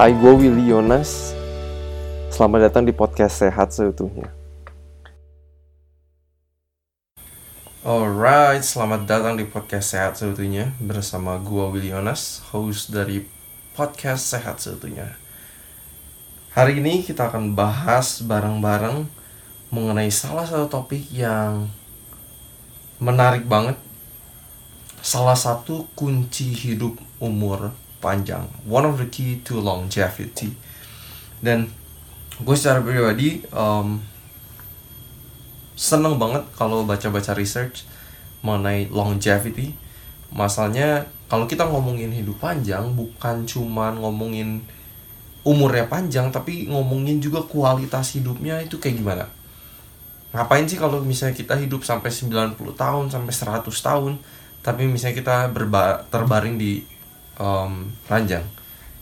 Hai, gue Willy Yonas. Selamat datang di podcast Sehat Seutuhnya. Alright, selamat datang di podcast Sehat Seutuhnya bersama gue Willy Yonas, host dari podcast Sehat Seutuhnya. Hari ini kita akan bahas bareng-bareng mengenai salah satu topik yang menarik banget. Salah satu kunci hidup umur panjang. One of the key to longevity. Dan gue secara pribadi um, seneng banget kalau baca-baca research mengenai longevity. Masalahnya kalau kita ngomongin hidup panjang bukan cuman ngomongin umurnya panjang tapi ngomongin juga kualitas hidupnya itu kayak gimana ngapain sih kalau misalnya kita hidup sampai 90 tahun sampai 100 tahun tapi misalnya kita terbaring di um, ranjang.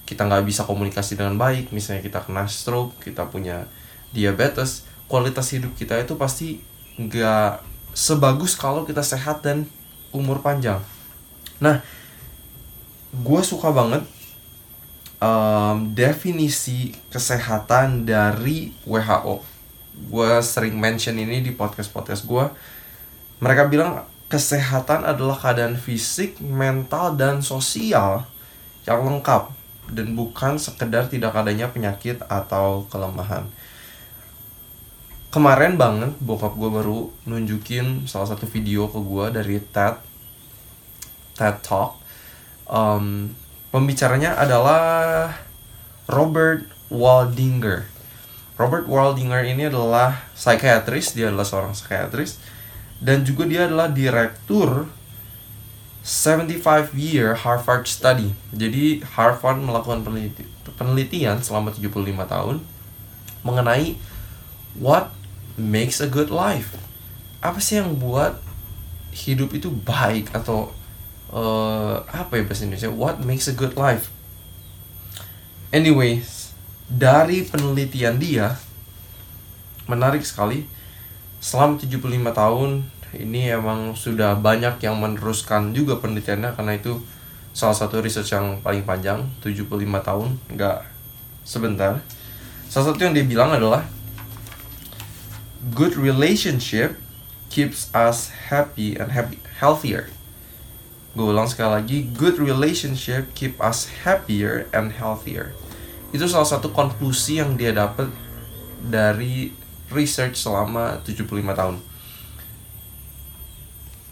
Kita nggak bisa komunikasi dengan baik misalnya kita kena stroke kita punya diabetes kualitas hidup kita itu pasti nggak sebagus kalau kita sehat dan umur panjang. Nah gue suka banget um, definisi kesehatan dari WHO gue sering mention ini di podcast-podcast gue mereka bilang kesehatan adalah keadaan fisik, mental, dan sosial yang lengkap dan bukan sekedar tidak adanya penyakit atau kelemahan. Kemarin banget bokap gue baru nunjukin salah satu video ke gue dari TED TED Talk. Um, pembicaranya adalah Robert Waldinger Robert Waldinger ini adalah psikiatris, dia adalah seorang psikiatris dan juga dia adalah direktur 75 year Harvard study. Jadi Harvard melakukan peneliti penelitian selama 75 tahun mengenai what makes a good life. Apa sih yang buat hidup itu baik atau uh, apa ya bahasa Indonesia? What makes a good life? Anyways, dari penelitian dia menarik sekali selama 75 tahun ini emang sudah banyak yang meneruskan juga penelitiannya karena itu salah satu research yang paling panjang 75 tahun nggak sebentar. Salah satu yang dia bilang adalah good relationship keeps us happy and happy healthier. Gue ulang sekali lagi good relationship keep us happier and healthier. Itu salah satu konklusi yang dia dapat dari research selama 75 tahun.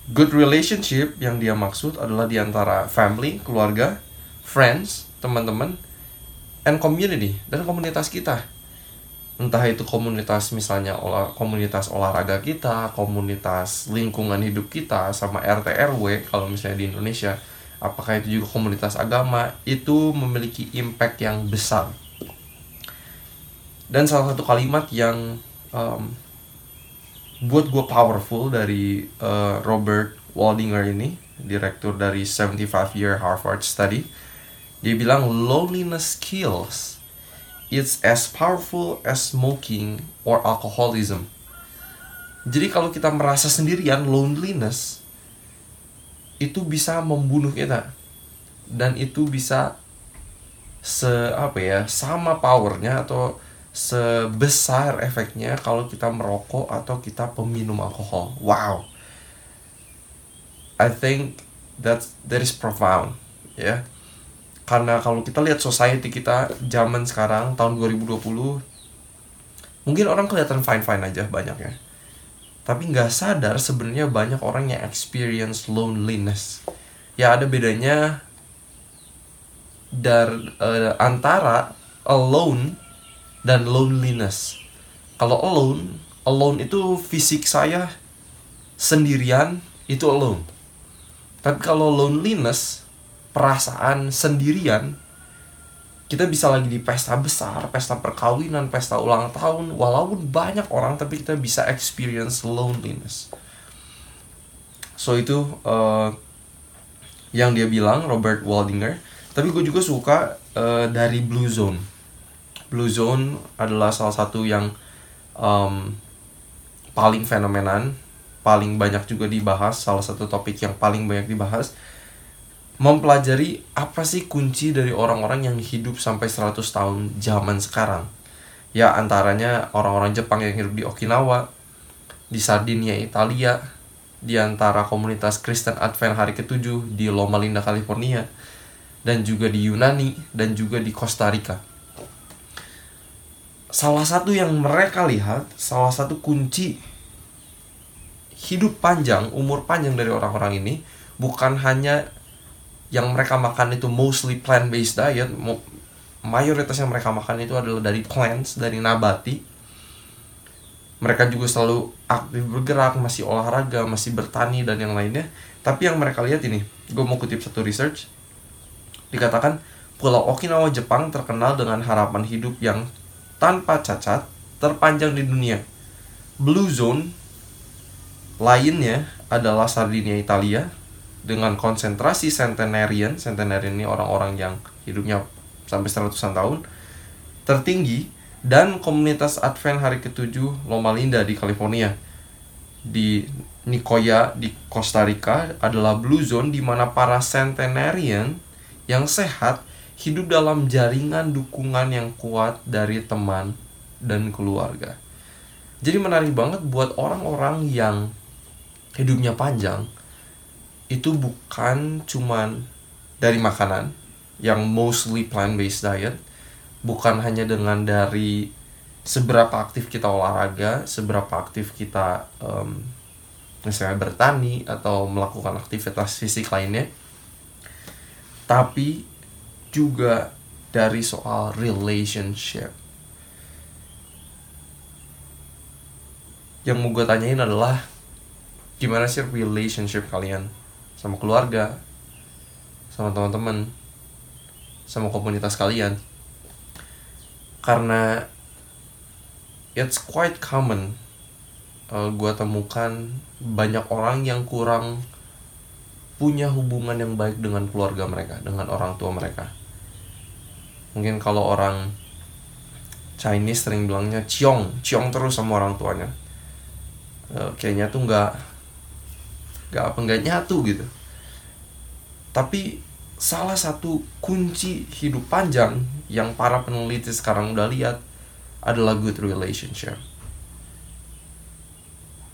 Good relationship yang dia maksud adalah di antara family, keluarga, friends, teman-teman, and community. Dan komunitas kita. Entah itu komunitas misalnya olah, komunitas olahraga kita, komunitas lingkungan hidup kita sama RT RW kalau misalnya di Indonesia. Apakah itu juga komunitas agama itu memiliki impact yang besar. Dan salah satu kalimat yang um, buat gue powerful dari uh, Robert Waldinger ini direktur dari 75 year Harvard study dia bilang loneliness kills. It's as powerful as smoking or alcoholism. Jadi kalau kita merasa sendirian loneliness itu bisa membunuh kita. Dan itu bisa se apa ya sama powernya atau sebesar efeknya kalau kita merokok atau kita peminum alkohol. Wow. I think that that is profound ya. Yeah. karena kalau kita lihat society kita zaman sekarang tahun 2020 mungkin orang kelihatan fine fine aja banyak ya. Tapi nggak sadar sebenarnya banyak orang yang experience loneliness. Ya ada bedanya dari uh, antara alone dan loneliness kalau alone alone itu fisik saya sendirian itu alone tapi kalau loneliness perasaan sendirian kita bisa lagi di pesta besar, pesta perkawinan, pesta ulang tahun, walaupun banyak orang tapi kita bisa experience loneliness. So itu uh, yang dia bilang Robert Waldinger. Tapi gue juga suka uh, dari Blue Zone. Blue Zone adalah salah satu yang um, paling fenomenan, paling banyak juga dibahas, salah satu topik yang paling banyak dibahas mempelajari apa sih kunci dari orang-orang yang hidup sampai 100 tahun zaman sekarang. Ya antaranya orang-orang Jepang yang hidup di Okinawa, di Sardinia, Italia, di antara komunitas Kristen Advent hari ketujuh di Loma Linda, California, dan juga di Yunani, dan juga di Costa Rica. Salah satu yang mereka lihat, salah satu kunci hidup panjang, umur panjang dari orang-orang ini, bukan hanya yang mereka makan itu mostly plant based diet mayoritas yang mereka makan itu adalah dari plants dari nabati. Mereka juga selalu aktif bergerak masih olahraga masih bertani dan yang lainnya. Tapi yang mereka lihat ini gue mau kutip satu research dikatakan Pulau Okinawa Jepang terkenal dengan harapan hidup yang tanpa cacat terpanjang di dunia. Blue Zone lainnya adalah Sardinia Italia dengan konsentrasi centenarian, centenarian ini orang-orang yang hidupnya sampai seratusan tahun, tertinggi dan komunitas Advent hari ketujuh Loma Linda di California. Di Nicoya di Costa Rica adalah blue zone di mana para centenarian yang sehat hidup dalam jaringan dukungan yang kuat dari teman dan keluarga. Jadi menarik banget buat orang-orang yang hidupnya panjang itu bukan cuman dari makanan yang mostly plant based diet bukan hanya dengan dari seberapa aktif kita olahraga seberapa aktif kita um, misalnya bertani atau melakukan aktivitas fisik lainnya tapi juga dari soal relationship. Yang mau gue tanyain adalah gimana sih relationship kalian? Sama keluarga? Sama teman-teman? Sama komunitas kalian? Karena it's quite common uh, gue temukan banyak orang yang kurang punya hubungan yang baik dengan keluarga mereka dengan orang tua mereka mungkin kalau orang Chinese sering bilangnya ciong ciong terus sama orang tuanya. Uh, kayaknya tuh nggak gak apa nggak nyatu gitu. Tapi salah satu kunci hidup panjang yang para peneliti sekarang udah lihat adalah good relationship.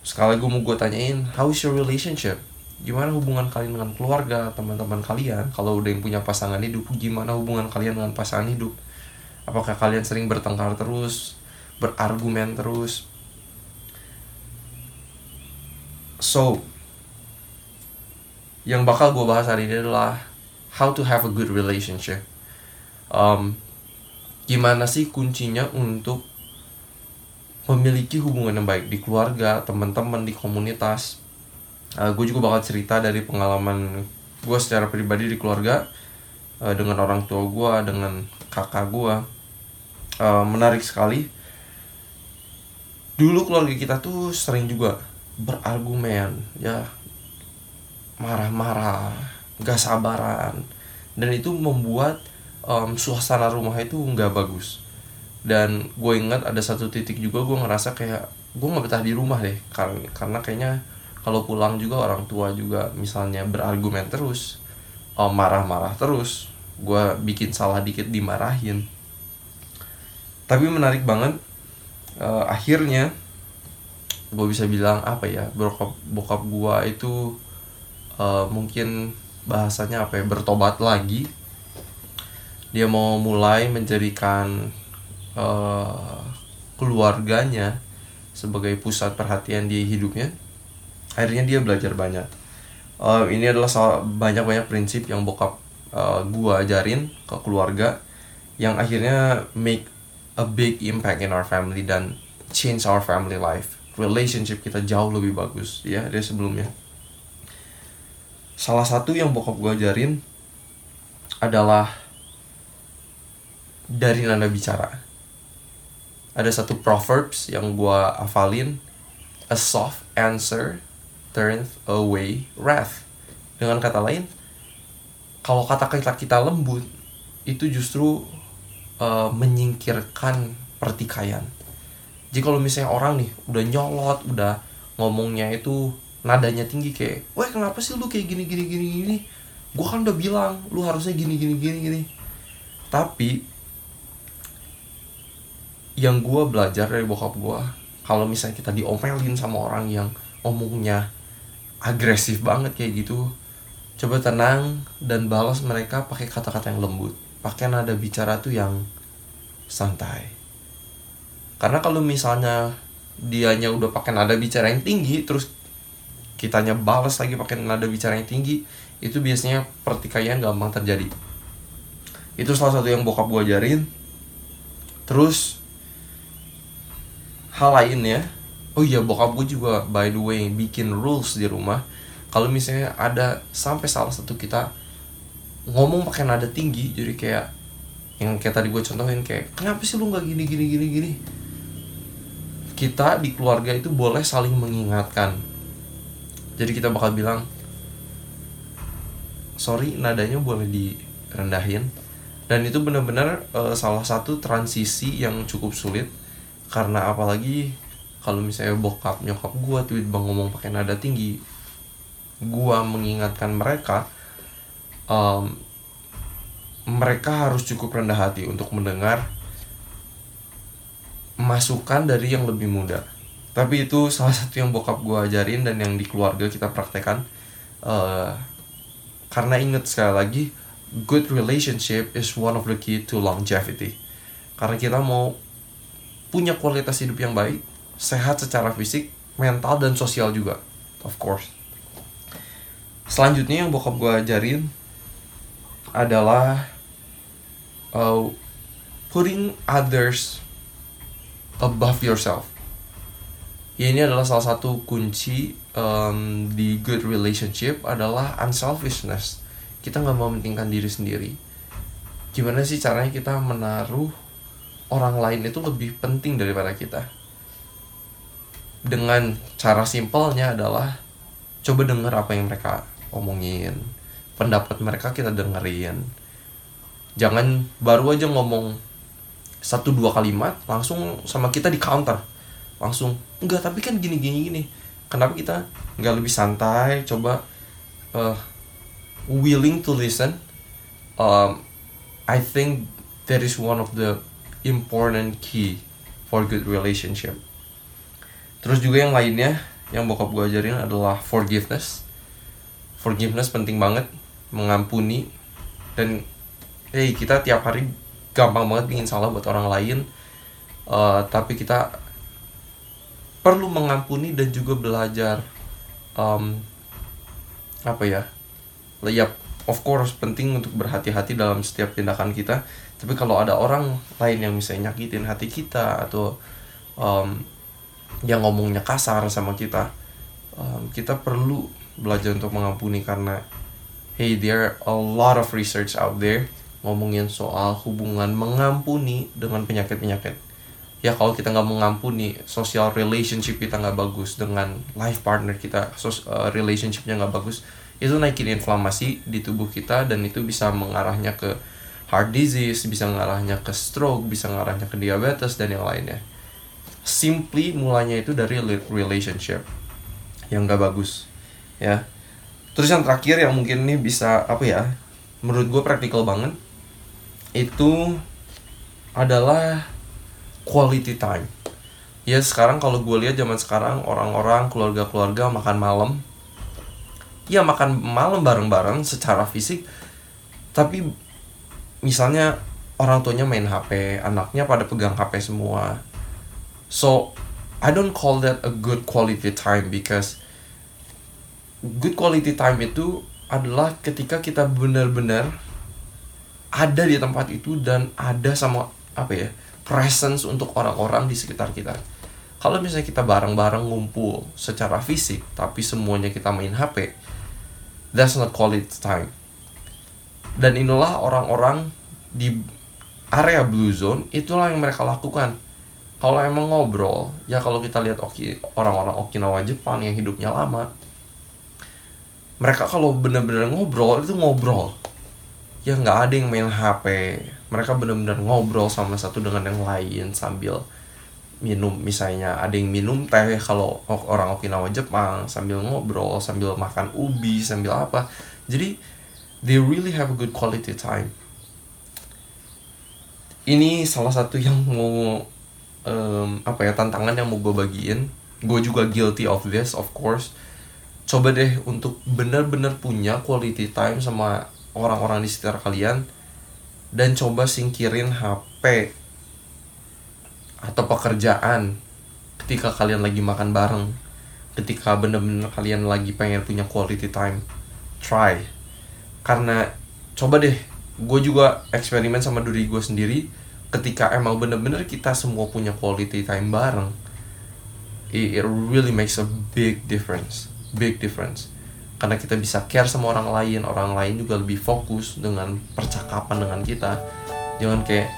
Sekali gue mau gue tanyain how is your relationship gimana hubungan kalian dengan keluarga teman-teman kalian kalau udah yang punya pasangan hidup gimana hubungan kalian dengan pasangan hidup apakah kalian sering bertengkar terus berargumen terus so yang bakal gue bahas hari ini adalah how to have a good relationship. Um, gimana sih kuncinya untuk memiliki hubungan yang baik di keluarga, teman-teman, di komunitas. Uh, gue juga bakal cerita dari pengalaman gue secara pribadi di keluarga uh, dengan orang tua gue, dengan kakak gue. Uh, menarik sekali. Dulu keluarga kita tuh sering juga berargumen, ya marah-marah gak sabaran dan itu membuat um, suasana rumah itu nggak bagus dan gue ingat ada satu titik juga gue ngerasa kayak gue nggak betah di rumah deh karena karena kayaknya kalau pulang juga orang tua juga misalnya berargumen terus um, marah-marah terus gue bikin salah dikit dimarahin. Tapi menarik banget uh, akhirnya gue bisa bilang apa ya bokap bokap gue itu uh, mungkin bahasanya apa ya bertobat lagi. Dia mau mulai menjadikan uh, keluarganya sebagai pusat perhatian di hidupnya akhirnya dia belajar banyak. Uh, ini adalah banyak banyak prinsip yang bokap uh, gua ajarin ke keluarga yang akhirnya make a big impact in our family dan change our family life. Relationship kita jauh lebih bagus. Ya dari sebelumnya. Salah satu yang bokap gue ajarin adalah dari nada bicara. Ada satu proverbs yang gue hafalin a soft answer turns away wrath. Dengan kata lain kalau kata kita kita lembut itu justru uh, menyingkirkan pertikaian. Jadi kalau misalnya orang nih udah nyolot udah ngomongnya itu nadanya tinggi kayak wah kenapa sih lu kayak gini gini gini gini? Gue kan udah bilang lu harusnya gini gini gini gini. Tapi yang gue belajar dari bokap gue kalau misalnya kita diomelin sama orang yang omongnya agresif banget kayak gitu. Coba tenang dan balas mereka pakai kata-kata yang lembut. Pakai nada bicara tuh yang santai. Karena kalau misalnya dianya udah pakai nada bicara yang tinggi terus kitanya balas lagi pakai nada bicara yang tinggi itu biasanya pertikaian gampang terjadi. Itu salah satu yang bokap gue ajarin. Terus hal lainnya oh iya bokap gue juga by the way bikin rules di rumah. Kalau misalnya ada sampai salah satu kita ngomong pakai nada tinggi jadi kayak yang kayak tadi gue contohin kayak kenapa sih lu nggak gini gini gini gini? Kita di keluarga itu boleh saling mengingatkan. Jadi kita bakal bilang sorry nadanya boleh direndahin. Dan itu benar-benar uh, salah satu transisi yang cukup sulit karena apalagi kalau misalnya bokap nyokap gue tiba-tiba ngomong pakai nada tinggi gue mengingatkan mereka um, mereka harus cukup rendah hati untuk mendengar masukan dari yang lebih muda. Tapi itu salah satu yang bokap gue ajarin dan yang di keluarga kita praktekkan uh, karena inget sekali lagi good relationship is one of the key to longevity. Karena kita mau punya kualitas hidup yang baik sehat secara fisik mental dan sosial juga. Of course. Selanjutnya yang bokap gue ajarin adalah uh, putting others above yourself. Ya ini adalah salah satu kunci um, di good relationship adalah unselfishness. Kita nggak mau mementingkan diri sendiri. Gimana sih caranya kita menaruh orang lain itu lebih penting daripada kita dengan cara simpelnya adalah coba dengar apa yang mereka omongin pendapat mereka kita dengerin. Jangan baru aja ngomong satu dua kalimat langsung sama kita di counter. Langsung enggak tapi kan gini gini gini. Kenapa kita nggak lebih santai coba uh, willing to listen? Um, I think that is one of the important key for good relationship terus juga yang lainnya yang bokap gue ajarin adalah forgiveness. Forgiveness penting banget mengampuni. Dan hey kita tiap hari gampang banget bikin salah buat orang lain. Uh, tapi kita perlu mengampuni dan juga belajar um, apa ya? Ya of course penting untuk berhati-hati dalam setiap tindakan kita. Tapi kalau ada orang lain yang misalnya nyakitin hati kita atau um, yang ngomongnya kasar sama kita um, kita perlu belajar untuk mengampuni karena hey there are a lot of research out there ngomongin soal hubungan mengampuni dengan penyakit-penyakit. Ya kalau kita nggak mengampuni social relationship kita nggak bagus dengan life partner kita sos, uh, relationshipnya nggak bagus itu naikin inflamasi di tubuh kita dan itu bisa mengarahnya ke heart disease bisa mengarahnya ke stroke bisa mengarahnya ke diabetes dan yang lainnya simply mulanya itu dari relationship yang nggak bagus ya. Terus yang terakhir yang mungkin ini bisa apa ya menurut gue praktikal banget itu adalah quality time. Ya sekarang kalau gue lihat zaman sekarang orang-orang keluarga-keluarga makan malam ya makan malam bareng-bareng secara fisik tapi misalnya orang tuanya main HP anaknya pada pegang HP semua so I don't call that a good quality time because good quality time itu adalah ketika kita benar-benar ada di tempat itu dan ada sama apa ya presence untuk orang-orang di sekitar kita. Kalau misalnya kita bareng-bareng ngumpul secara fisik, tapi semuanya kita main HP, that's not quality time. Dan inilah orang-orang di area blue zone, itulah yang mereka lakukan. Kalau emang ngobrol, ya kalau kita lihat oki, orang-orang Okinawa Jepang yang hidupnya lama, mereka kalau bener-bener ngobrol itu ngobrol. Ya nggak ada yang main HP, mereka benar-benar ngobrol sama satu dengan yang lain sambil minum. Misalnya ada yang minum teh kalau orang Okinawa Jepang sambil ngobrol sambil makan ubi sambil apa. Jadi they really have a good quality time. Ini salah satu yang mau um, apa ya tantangan yang mau gue bagiin. Gue juga guilty of this of course. Coba deh untuk bener-bener punya quality time sama orang-orang di sekitar kalian dan coba singkirin HP atau pekerjaan ketika kalian lagi makan bareng ketika bener-bener kalian lagi pengen punya quality time. Try. Karena coba deh gue juga eksperimen sama diri gue sendiri ketika emang bener-bener kita semua punya quality time bareng it, really makes a big difference big difference. Karena kita bisa care sama orang lain orang lain juga lebih fokus dengan percakapan dengan kita. Jangan kayak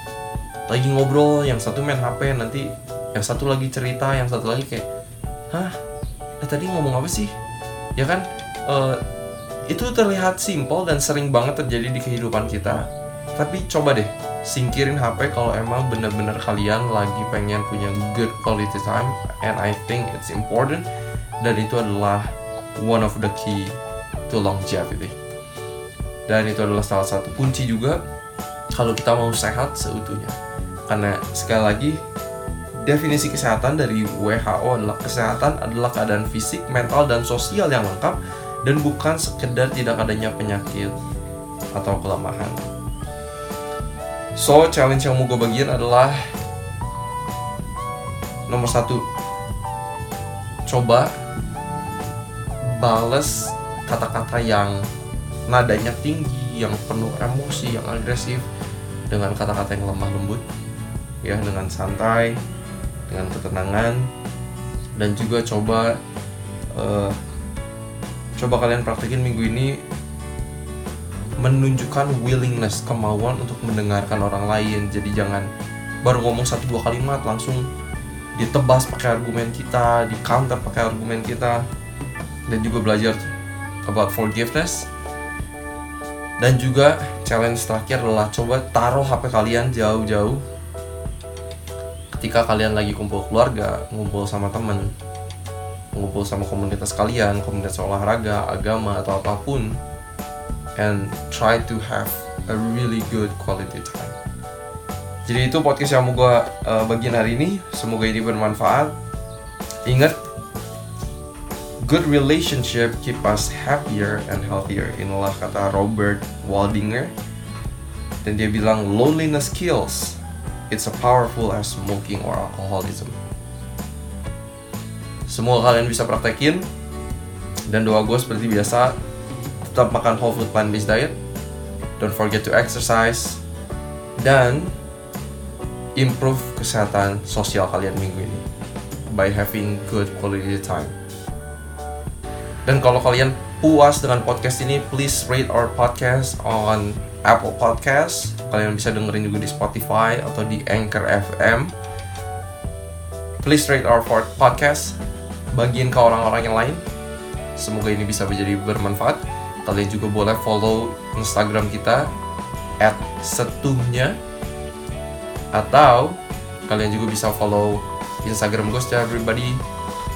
lagi ngobrol yang satu main HP nanti yang satu lagi cerita yang satu lagi kayak hah? Eh, tadi ngomong apa sih? Ya kan? Uh, itu terlihat simpel dan sering banget terjadi di kehidupan kita. Tapi coba deh singkirin HP kalau emang bener-bener kalian lagi pengen punya good quality time and I think it's important dan itu adalah one of the key to longevity dan itu adalah salah satu kunci juga kalau kita mau sehat seutuhnya karena sekali lagi definisi kesehatan dari WHO adalah kesehatan adalah keadaan fisik, mental, dan sosial yang lengkap dan bukan sekedar tidak adanya penyakit atau kelemahan. So, challenge yang mau gue bagiin adalah nomor satu, coba bales kata-kata yang nadanya tinggi, yang penuh emosi, yang agresif dengan kata-kata yang lemah lembut, ya dengan santai, dengan ketenangan, dan juga coba uh, coba kalian praktekin minggu ini menunjukkan willingness kemauan untuk mendengarkan orang lain. Jadi jangan baru ngomong satu dua kalimat langsung ditebas pakai argumen kita di counter pakai argumen kita. Dan juga belajar about forgiveness. Dan juga challenge terakhir adalah coba taruh HP kalian jauh-jauh. Ketika kalian lagi kumpul keluarga, ngumpul sama temen ngumpul sama komunitas kalian, komunitas olahraga, agama atau apa pun, and try to have a really good quality time. Jadi itu podcast yang mau gue uh, bagian hari ini. Semoga ini bermanfaat. Ingat, good relationship keep us happier and healthier. Inilah kata Robert Waldinger. Dan dia bilang loneliness kills. It's as powerful as smoking or alcoholism. Semua kalian bisa praktekin. Dan doa gue seperti biasa, tetap makan whole food plant based diet. Don't forget to exercise. Dan improve kesehatan sosial kalian minggu ini by having good quality time. Dan kalau kalian puas dengan podcast ini, please rate our podcast on Apple Podcast. Kalian bisa dengerin juga di Spotify atau di Anchor FM. Please rate our podcast bagiin ke orang-orang yang lain. Semoga ini bisa menjadi bermanfaat. Kalian juga boleh follow Instagram kita at setuhnya atau kalian juga bisa follow Instagram gue secara pribadi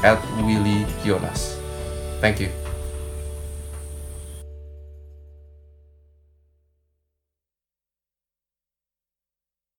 at Willy Yonas. Thank you.